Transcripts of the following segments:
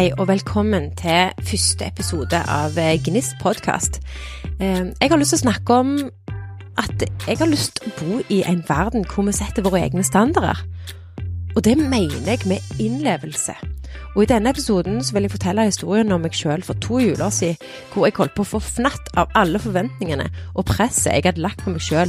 Hei og velkommen til første episode av eh, Gnist podkast. Eh, jeg har lyst til å snakke om at jeg har lyst til å bo i en verden hvor vi setter våre egne standarder. Og det mener jeg med innlevelse. Og I denne episoden så vil jeg fortelle historien om meg sjøl for to juler siden, hvor jeg holdt på å få fnatt av alle forventningene og presset jeg hadde lagt på meg sjøl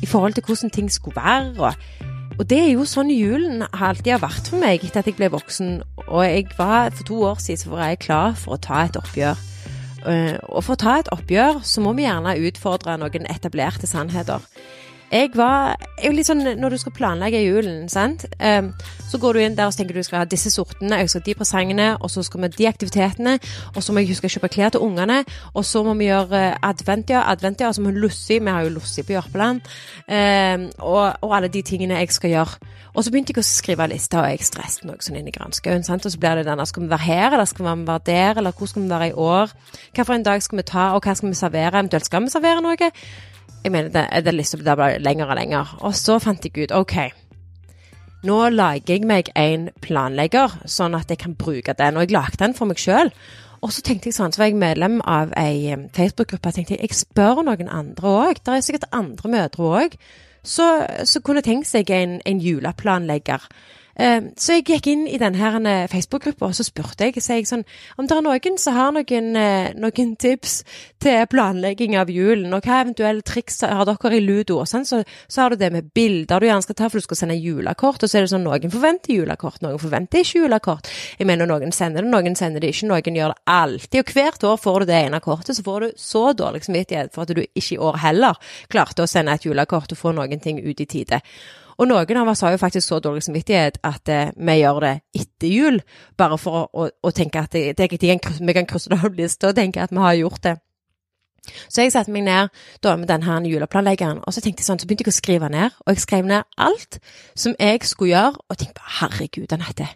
i forhold til hvordan ting skulle være. og og det er jo sånn julen alltid har vært for meg etter at jeg ble voksen. Og jeg var, for to år siden så var jeg klar for å ta et oppgjør. Eh, og for å ta et oppgjør så må vi gjerne utfordre noen etablerte sannheter jeg var jeg litt sånn, Når du skal planlegge julen, sant? Um, så går du inn der og tenker du skal ha disse sortene, jeg skal ha de presangene, og så skal vi ha de aktivitetene, og så må jeg huske å kjøpe klær til ungene, og så må vi gjøre uh, advent, ja. Advent, ja, altså vi har Lossi, vi har jo Lossi på Jørpeland, um, og, og, alle de tingene jeg skal gjøre. Og så begynte jeg å skrive lista, og jeg stresset noe sånn inn i granskauen. Og så blir det denne Skal vi være her, eller skal vi være der, eller hvor skal vi være i år? Hva for en dag skal vi ta, og hva skal vi servere? Eventuelt skal vi servere noe? Jeg mener, det, det lista ble bare lenger og lenger. Og så fant jeg ut OK. Nå lager jeg meg en planlegger, sånn at jeg kan bruke den. Og jeg lagde den for meg sjøl. Og så tenkte jeg sånn, så var jeg medlem av ei Facebook-gruppe. Jeg tenkte jeg spør noen andre òg. Det er sikkert andre mødre òg så kunne tenkt seg en, en juleplanlegger. Ehm, så jeg gikk inn i denne Facebook-gruppa og så spurte jeg, så jeg sånn, om det er noen som har noen, eh, noen, tips til planlegging av julen, og hva eventuelle triks har dere i ludo? Og sånn, så, så har du det med bilder du gjerne skal ta, for du skal sende julekort. Og så er det sånn noen forventer julekort, noen forventer ikke julekort. Jeg mener noen sender det, noen sender det ikke, noen gjør det alltid. Og hvert år får du det ene kortet, så får du så dårlig samvittighet for at du ikke i år heller klarte å sende et julekort og få noen ting ut i tide. Og noen av oss har jo faktisk så dårlig samvittighet at eh, vi gjør det etter jul, bare for å, å, å tenke at det, det, det, vi kan krysse det av lista og tenke at vi har gjort det. Så jeg satte meg ned da med denne juleplanleggeren, og så tenkte jeg sånn, så begynte jeg å skrive ned. Og jeg skrev ned alt som jeg skulle gjøre, og tenkte bare herregud, Anette.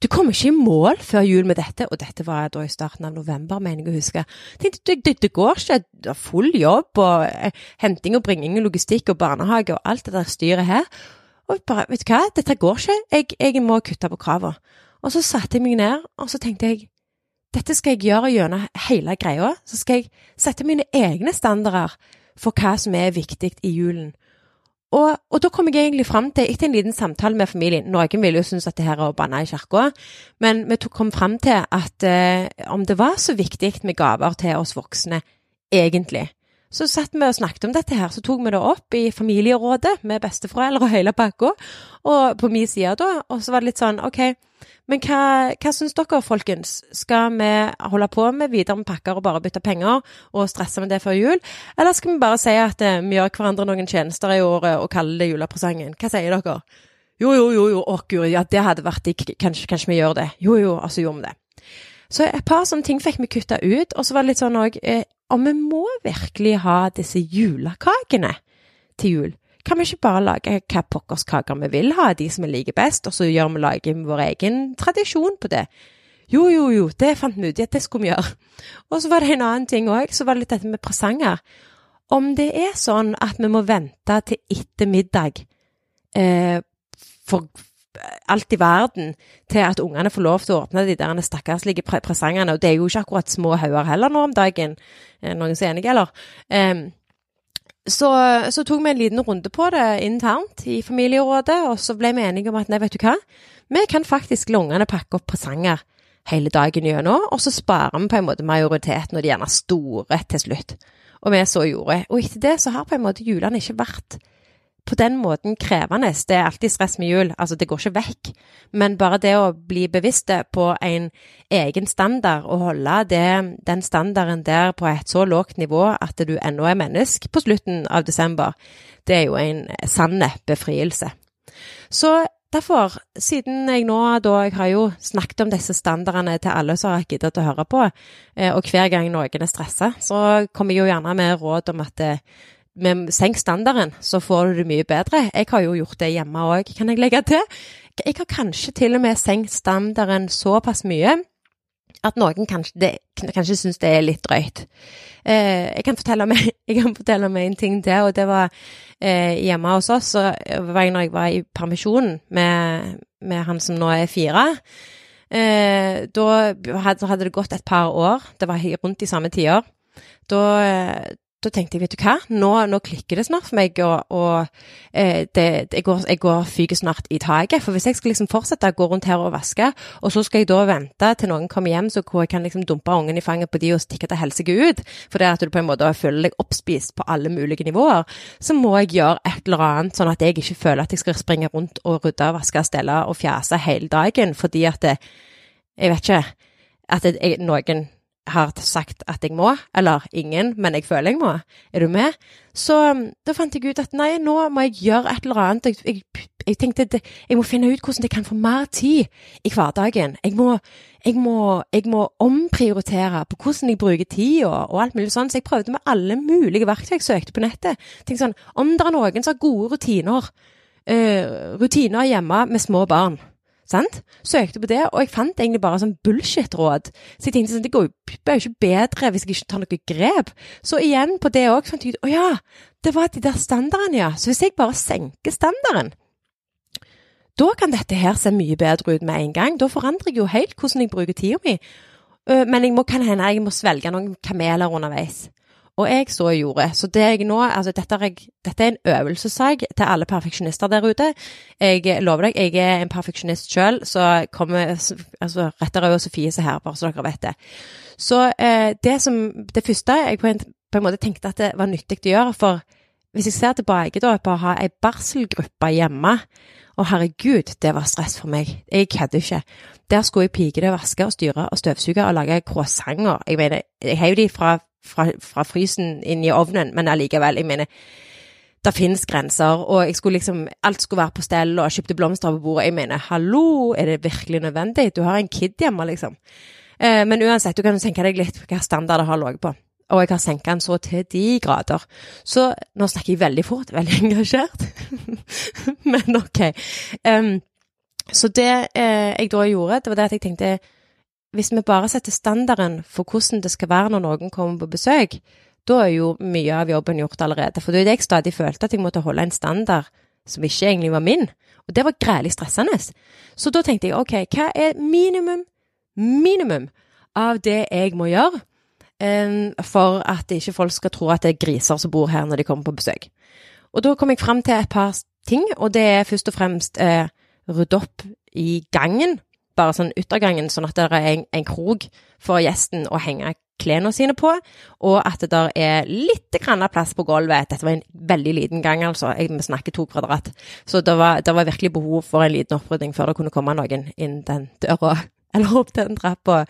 Du kommer ikke i mål før jul med dette, og dette var da i starten av november, mener jeg å huske. Tenkte, det, det, går ikke, det er full jobb og eh, henting og bringing og logistikk og barnehage og alt det der styret her. Og bare, vet du hva, dette går ikke, jeg, jeg må kutte på kravene. Og så satte jeg meg ned, og så tenkte jeg, dette skal jeg gjøre gjennom hele greia. Så skal jeg sette mine egne standarder for hva som er viktig i julen. Og, og, da kom jeg egentlig fram til, etter en liten samtale med familien Noen ville jo synes at det her er å banne i kirka, men vi kom fram til at eh, om det var så viktig med gaver til oss voksne, egentlig. Så satt vi og snakket om dette her, så tok vi det opp i familierådet med besteforeldre og hele pakka, og på min side da, og så var det litt sånn OK, men hva, hva syns dere, folkens? Skal vi holde på med videre med pakker og bare bytte penger og stresse med det før jul? Eller skal vi bare si at eh, vi gjør hverandre noen tjenester i året og kaller det julepresangen? Hva sier dere? Jo, jo, jo, jo, å guri, ja, det hadde vært digg, kanskje, kanskje vi gjør det. Jo, jo, altså gjorde vi det. Så et par sånne ting fikk vi kutta ut, og så var det litt sånn òg Om vi må virkelig ha disse julekakene til jul? Kan vi ikke bare lage hva pokkers kaker vi vil ha, de som vi liker best, og så gjør vi lager vår egen tradisjon på det? Jo, jo, jo, det fant vi ut i at det skulle vi gjøre. Og så var det en annen ting òg, så var det litt dette med presanger. Om det er sånn at vi må vente til etter middag eh, for alt i verden til at ungene får lov til å åpne de der stakkarslige presangene, og det er jo ikke akkurat små hauger heller nå om dagen, er noen som er enige, eller? Um, så, så, tok vi en liten runde på det internt i familierådet, og så ble vi enige om at nei, vet du hva, vi kan faktisk la ungene pakke opp presanger hele dagen gjennom, og så sparer vi på en måte majoriteten, og de gjerne store til slutt. Og vi så gjorde. Og etter det så har på en måte julene ikke vært på den måten krevende. Det er alltid stress med jul, altså det går ikke vekk. Men bare det å bli bevisst på en egen standard og holde det, den standarden der på et så lågt nivå at du ennå er menneske på slutten av desember, det er jo en sann befrielse. Så Derfor, siden jeg nå da Jeg har jo snakket om disse standardene til alle som har giddet å høre på, eh, og hver gang noen er stressa, så kommer jeg jo gjerne med råd om at med senk standarden, så får du det mye bedre. Jeg har jo gjort det hjemme òg, kan jeg legge til. Jeg har kanskje til og med senkt standarden såpass mye at noen kanskje, det, kanskje syns det er litt drøyt. Eh, jeg, kan meg, jeg kan fortelle om, en ting til, og det var eh, hjemme hos oss. Så var jeg når jeg var i permisjon med, med han som nå er fire. Eh, da hadde det gått et par år, det var rundt i samme tider. Da, eh, da tenkte jeg, vet du hva, nå, nå klikker det snart for meg, og, og eh, det, jeg, går, jeg går fyker snart i taket. For hvis jeg skal liksom fortsette å gå rundt her og vaske, og så skal jeg da vente til noen kommer hjem så hvor jeg kan liksom dumpe ungen i fanget på de og stikke til helsike ut, for det at du på en måte føler deg oppspist på alle mulige nivåer, så må jeg gjøre et eller annet sånn at jeg ikke føler at jeg skal springe rundt og rydde, vaske, stelle og fjase hele dagen, fordi at det, jeg vet ikke, at det, jeg, noen har sagt at jeg må, eller ingen, men jeg føler jeg må. Er du med? Så um, da fant jeg ut at nei, nå må jeg gjøre et eller annet. Jeg, jeg, jeg tenkte at jeg må finne ut hvordan jeg kan få mer tid i hverdagen. Jeg må, jeg må, må omprioritere på hvordan jeg bruker tid og, og, alt mulig sånn. Så jeg prøvde med alle mulige verktøy jeg søkte på nettet. Tenkte sånn, Om det er noen som har gode rutiner, uh, rutiner hjemme med små barn Sant? Søkte på det, og jeg fant egentlig bare sånn bullshit-råd. Så jeg tenkte sånn, det går jo ikke bedre hvis jeg ikke tar noe grep. Så igjen på det òg fant jeg ut å ja, det var de der standardene, ja. Så hvis jeg bare senker standarden, da kan dette her se mye bedre ut med en gang. Da forandrer jeg jo helt hvordan jeg bruker tida mi. Men jeg må, kan hende jeg må svelge noen kameler underveis. Og jeg så gjorde. Så det jeg nå Altså, dette er, dette er en øvelsessak til alle perfeksjonister der ute. Jeg lover deg, jeg er en perfeksjonist sjøl, så kommer Altså, Retterøy og Sofie seg her, bare så dere vet det. Så eh, det som Det første jeg på en, på en måte tenkte at det var nyttig å gjøre, for hvis jeg ser tilbake da på å ha ei barselgruppe hjemme å, herregud, det var stress for meg. Jeg kødder ikke. Der skulle jeg pike det, vaske og styre og støvsuge og lage croissanter. Jeg mener, jeg heiv de fra fra, fra frysen inn i ovnen, men allikevel, jeg mener det finnes grenser, og jeg skulle liksom, alt skulle være på stell, og jeg kjøpte blomster på bordet. Jeg mener, hallo, er det virkelig nødvendig? Du har en kid hjemme, liksom. Eh, men uansett, du kan jo tenke deg litt hva standard det har ligget på. Og jeg har senka den så til de grader. Så nå snakker jeg veldig fort, veldig engasjert. men ok. Um, så det eh, jeg da gjorde, det var det at jeg tenkte hvis vi bare setter standarden for hvordan det skal være når noen kommer på besøk, da er jo mye av jobben gjort allerede. For det er det jeg stadig følte, at jeg måtte holde en standard som ikke egentlig var min. Og det var grælig stressende. Så da tenkte jeg ok, hva er minimum, minimum av det jeg må gjøre um, for at ikke folk skal tro at det er griser som bor her når de kommer på besøk? Og da kom jeg fram til et par ting, og det er først og fremst eh, rydde opp i gangen bare sånn yttergangen, sånn at det er en, en krok for gjesten å henge klærne sine på, og at det der er litt grann plass på gulvet. Dette var en veldig liten gang, altså. Vi snakker to kvadrat. Så det var, det var, virkelig behov for en liten opprydding før det kunne komme noen inn den døra. Eller opp den trappa.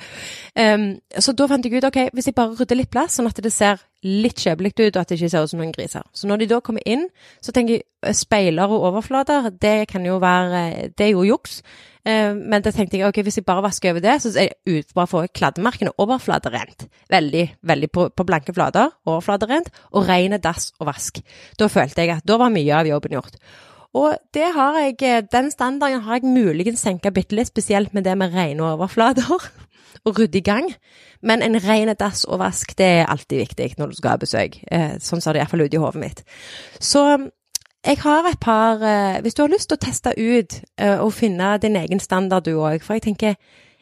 Um, så da fant jeg ut ok, hvis jeg bare rydder litt plass, sånn at det ser litt kjøpelig ut, og at det ikke ser ut som noen griser. Så når de da kommer inn, så tenker jeg eh, speiler og overflater, det kan jo være Det er jo juks. Eh, men da tenkte jeg ok, hvis jeg bare vasker over det, så er ut, bare får kladdemerkene overflaterent. Veldig, veldig på, på blanke flater, overflaterent, og rene dass og vask. Da følte jeg at da var mye av jobben gjort. Og jeg, eh, den standarden har jeg muligens senka bitte litt, spesielt med det med rene overflater og rydde i gang. Men en ren dass og vask, det er alltid viktig når du skal ha besøk. Eh, sånn ser det iallfall ut i hodet mitt. Så jeg har et par eh, Hvis du har lyst til å teste ut eh, og finne din egen standard du òg, for jeg tenker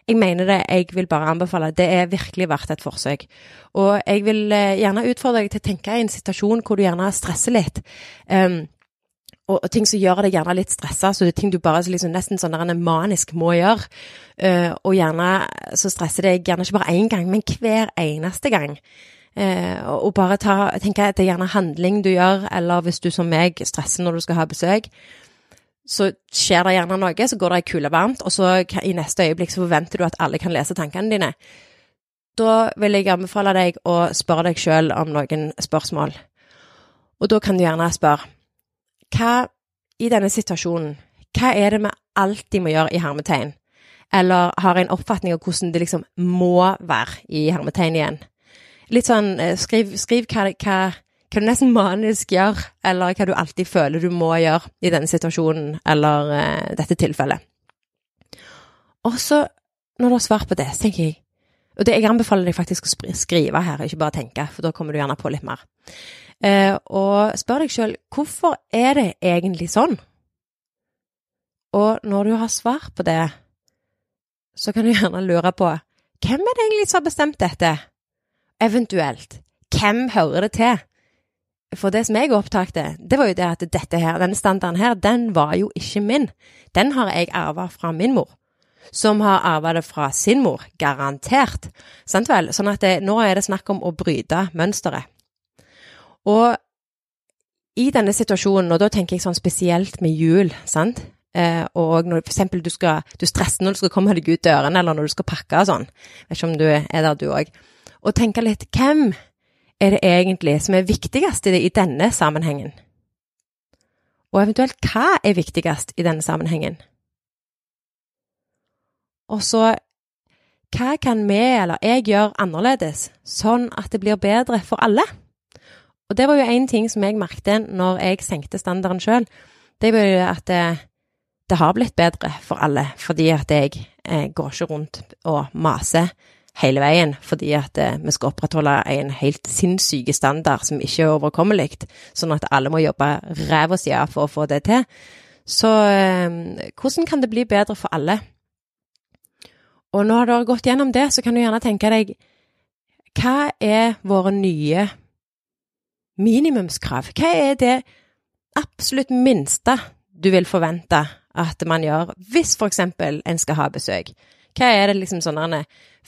jeg mener det, jeg vil bare anbefale. Det er virkelig verdt et forsøk. Og jeg vil eh, gjerne utfordre deg til å tenke i en situasjon hvor du gjerne stresser litt. Um, og, og, ting som gjør deg gjerne litt stressa, så det er ting du bare liksom, nesten sånn manisk må gjøre. Og gjerne så stresser det gjerne ikke bare én gang, men hver eneste gang. Eh, og bare ta, tenke at det er gjerne handling du gjør, eller hvis du som meg stresser når du skal ha besøk, så skjer det gjerne noe, så går det ei kule varmt, og så i neste øyeblikk så forventer du at alle kan lese tankene dine. Da vil jeg anbefale deg å spørre deg sjøl om noen spørsmål. Og da kan du gjerne spørre hva i denne situasjonen, hva er det vi alltid må gjøre i hermetegn? Eller har en oppfatning av hvordan det liksom må være i hermetegn igjen? Litt sånn eh, Skriv, skriv hva, hva, hva, du nesten manisk gjør, eller hva du alltid føler du må gjøre i denne situasjonen eller uh, dette tilfellet. Og så, når du har svar på det, så tenker jeg Og det, jeg anbefaler deg faktisk å skrive her, ikke bare tenke, for da kommer du gjerne på litt mer. Uh, og spør deg sjøl hvorfor er det egentlig sånn? Og når du har svar på det, så kan du gjerne lure på hvem er det egentlig som har bestemt dette? Eventuelt, hvem hører det til? For det som jeg opptakte, det var jo det at dette her, denne standarden her, den var jo ikke min. Den har jeg arva fra min mor, som har arva det fra sin mor, garantert. Sant vel? Sånn at det, nå er det snakk om å bryte mønsteret. Og i denne situasjonen, og da tenker jeg sånn spesielt med jul, sant, eh, og når for eksempel du, skal, du stresser når du skal komme deg ut dørene, eller når du skal pakke og sånn, jeg vet ikke om du er der du òg, og tenke litt hvem er det egentlig som er viktigst i, det, i denne sammenhengen? Og eventuelt hva er viktigst i denne sammenhengen? Og så hva kan vi eller jeg gjøre annerledes, sånn at det blir bedre for alle? Og det var jo én ting som jeg merket når jeg senkte standarden sjøl. Det var jo at det, det, har blitt bedre for alle, fordi at jeg, jeg går ikke rundt og maser hele veien fordi at eh, vi skal opprettholde en helt sinnssyk standard som ikke er overkommelig, sånn at alle må jobbe ræva si av for å få det til. Så eh, hvordan kan det bli bedre for alle? Og når du har gått gjennom det, så kan du gjerne tenke deg hva er våre nye minimumskrav? Hva er det absolutt minste du vil forvente at man gjør hvis for eksempel en skal ha besøk? Hva er det liksom sånn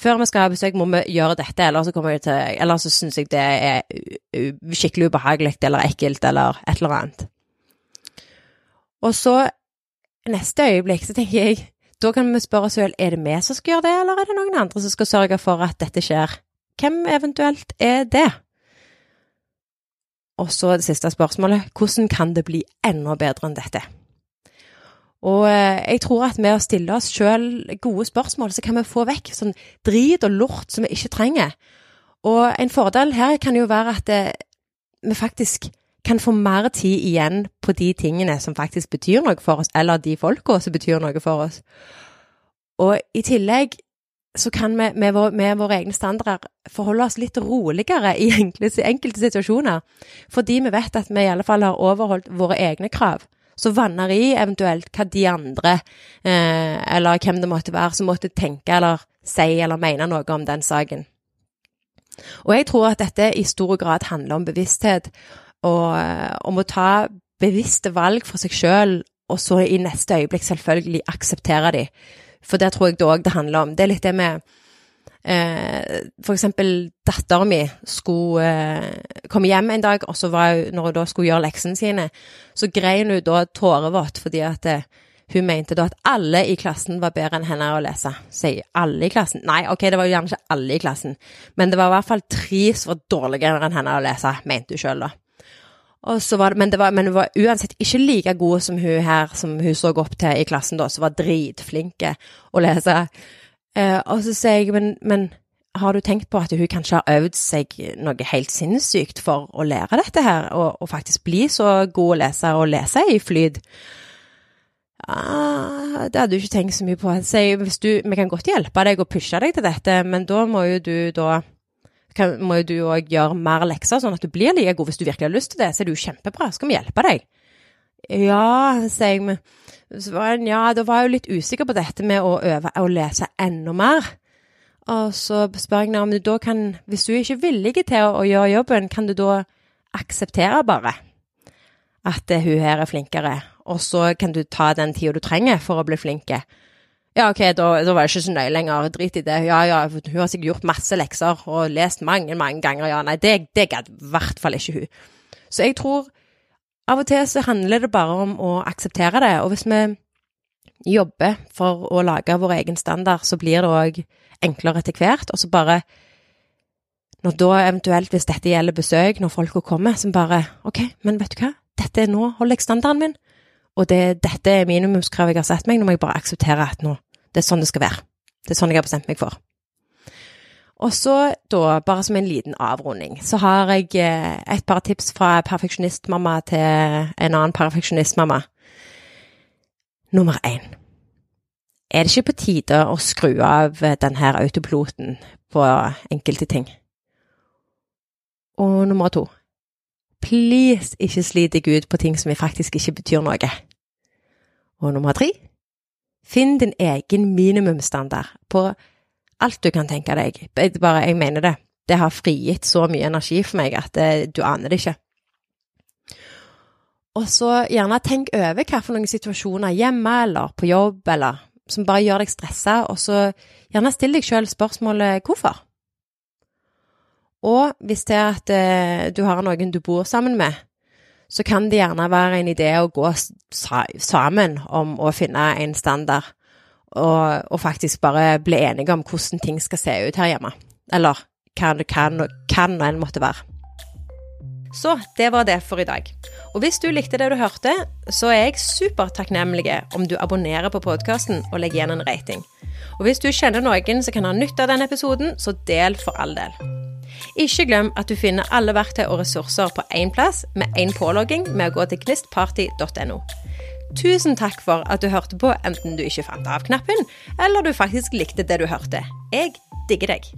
Før vi skal ha besøk, må vi gjøre dette, eller så, til, så syns jeg det er skikkelig ubehagelig eller ekkelt eller et eller annet. Og så, neste øyeblikk, så tenker jeg Da kan vi spørre oss selv er det vi som skal gjøre det, eller er det noen andre som skal sørge for at dette skjer? Hvem eventuelt er det? Og så det siste spørsmålet, hvordan kan det bli enda bedre enn dette? Og eh, jeg tror at med å stille oss sjøl gode spørsmål, så kan vi få vekk sånn drit og lort som vi ikke trenger. Og en fordel her kan jo være at eh, vi faktisk kan få mer tid igjen på de tingene som faktisk betyr noe for oss, eller de folka som betyr noe for oss. Og i tillegg så kan vi med, vår, med våre egne standarder forholde oss litt roligere i enkelte, enkelte situasjoner, fordi vi vet at vi i alle fall har overholdt våre egne krav så vanner i eventuelt hva de andre, eh, eller hvem det måtte være, som måtte tenke eller si eller mene noe om den saken. Og jeg tror at dette i stor grad handler om bevissthet, og eh, om å ta bevisste valg for seg sjøl, og så i neste øyeblikk selvfølgelig akseptere de. For det tror jeg det òg det handler om. Det er litt det med Eh, for eksempel datteren min skulle eh, komme hjem en dag, og så var hun, når hun da skulle gjøre leksene sine, så grein hun da tårevått fordi at eh, hun mente da at alle i klassen var bedre enn henne å lese. Sier alle i klassen? Nei, ok, det var jo gjerne ikke alle i klassen, men det var i hvert fall tre som var dårligere enn henne å lese, mente hun sjøl da. Det, men, det var, men hun var uansett ikke like god som hun her, som hun så opp til i klassen da, som var dritflinke å lese. Eh, og så sier jeg, men, men, har du tenkt på at hun kanskje har øvd seg noe helt sinnssykt for å lære dette her, og, og faktisk bli så god å lese og lese i flyt? Ah, det hadde du ikke tenkt så mye på. Så hvis du, vi kan godt hjelpe deg og pushe deg til dette, men da må jo du da kan, må jo du òg gjøre mer lekser, sånn at du blir like god. Hvis du virkelig har lyst til det, så er det jo kjempebra. Skal vi hjelpe deg? Ja, sier jeg. Så ja, da var jeg jo litt usikker på dette med å øve å lese enda mer. Og så spør jeg om du da kan Hvis du ikke er villig til å, gjøre jobben, kan du da akseptere bare at hun her er flinkere, og så kan du ta den tida du trenger for å bli flinke? Ja, OK, da, da var det ikke så nøye lenger. Drit i det. Ja, ja, hun har sikkert gjort masse lekser og lest mange, mange ganger. Ja, nei, det, det gadd i hvert fall ikke hun. Så jeg tror av og til så handler det bare om å akseptere det, og hvis vi jobber for å lage vår egen standard, så blir det òg enklere etter hvert. Og så bare Når da eventuelt, hvis dette gjelder besøk, når folk kommer, så bare OK, men vet du hva, dette er nå holder jeg standarden min, og det, dette er minimumskravet jeg har satt meg, nå må jeg bare akseptere at nå, det er sånn det skal være. Det er sånn jeg har bestemt meg for. Og så, da, bare som en liten avrunding, så har jeg eh, et par tips fra perfeksjonistmamma til en annen perfeksjonistmamma. Nummer én. Er det ikke på tide å skru av denne autopiloten på enkelte ting? Og nummer to. Please, ikke slit deg ut på ting som faktisk ikke betyr noe. Og nummer tre. Finn din egen minimumsstandard på alt du kan tenke deg. Bare, jeg mener det. Det har frigitt så mye energi for meg at det, eh, du aner det ikke. Og så gjerne tenk over hva for noen situasjoner hjemme eller på jobb eller som bare gjør deg stressa, og så gjerne still deg sjøl spørsmålet hvorfor. Og hvis det er at eh, du har noen du bor sammen med, så kan det gjerne være en idé å gå sammen om å finne en standard, og, og faktisk bare bli enige om hvordan ting skal se ut her hjemme. Eller hva det kan, kan en måtte være. Så det var det for i dag. Og hvis du likte det du hørte, så er jeg supertakknemlig om du abonnerer på podkasten og legger igjen en rating. Og hvis du kjenner noen som kan ha nytte av denne episoden, så del for all del. Ikke glem at du finner alle verktøy og ressurser på én plass med én pålogging med å gå til gnistparty.no. Tusen takk for at du hørte på, enten du ikke fant av knappen, eller du faktisk likte det du hørte. Jeg digger deg.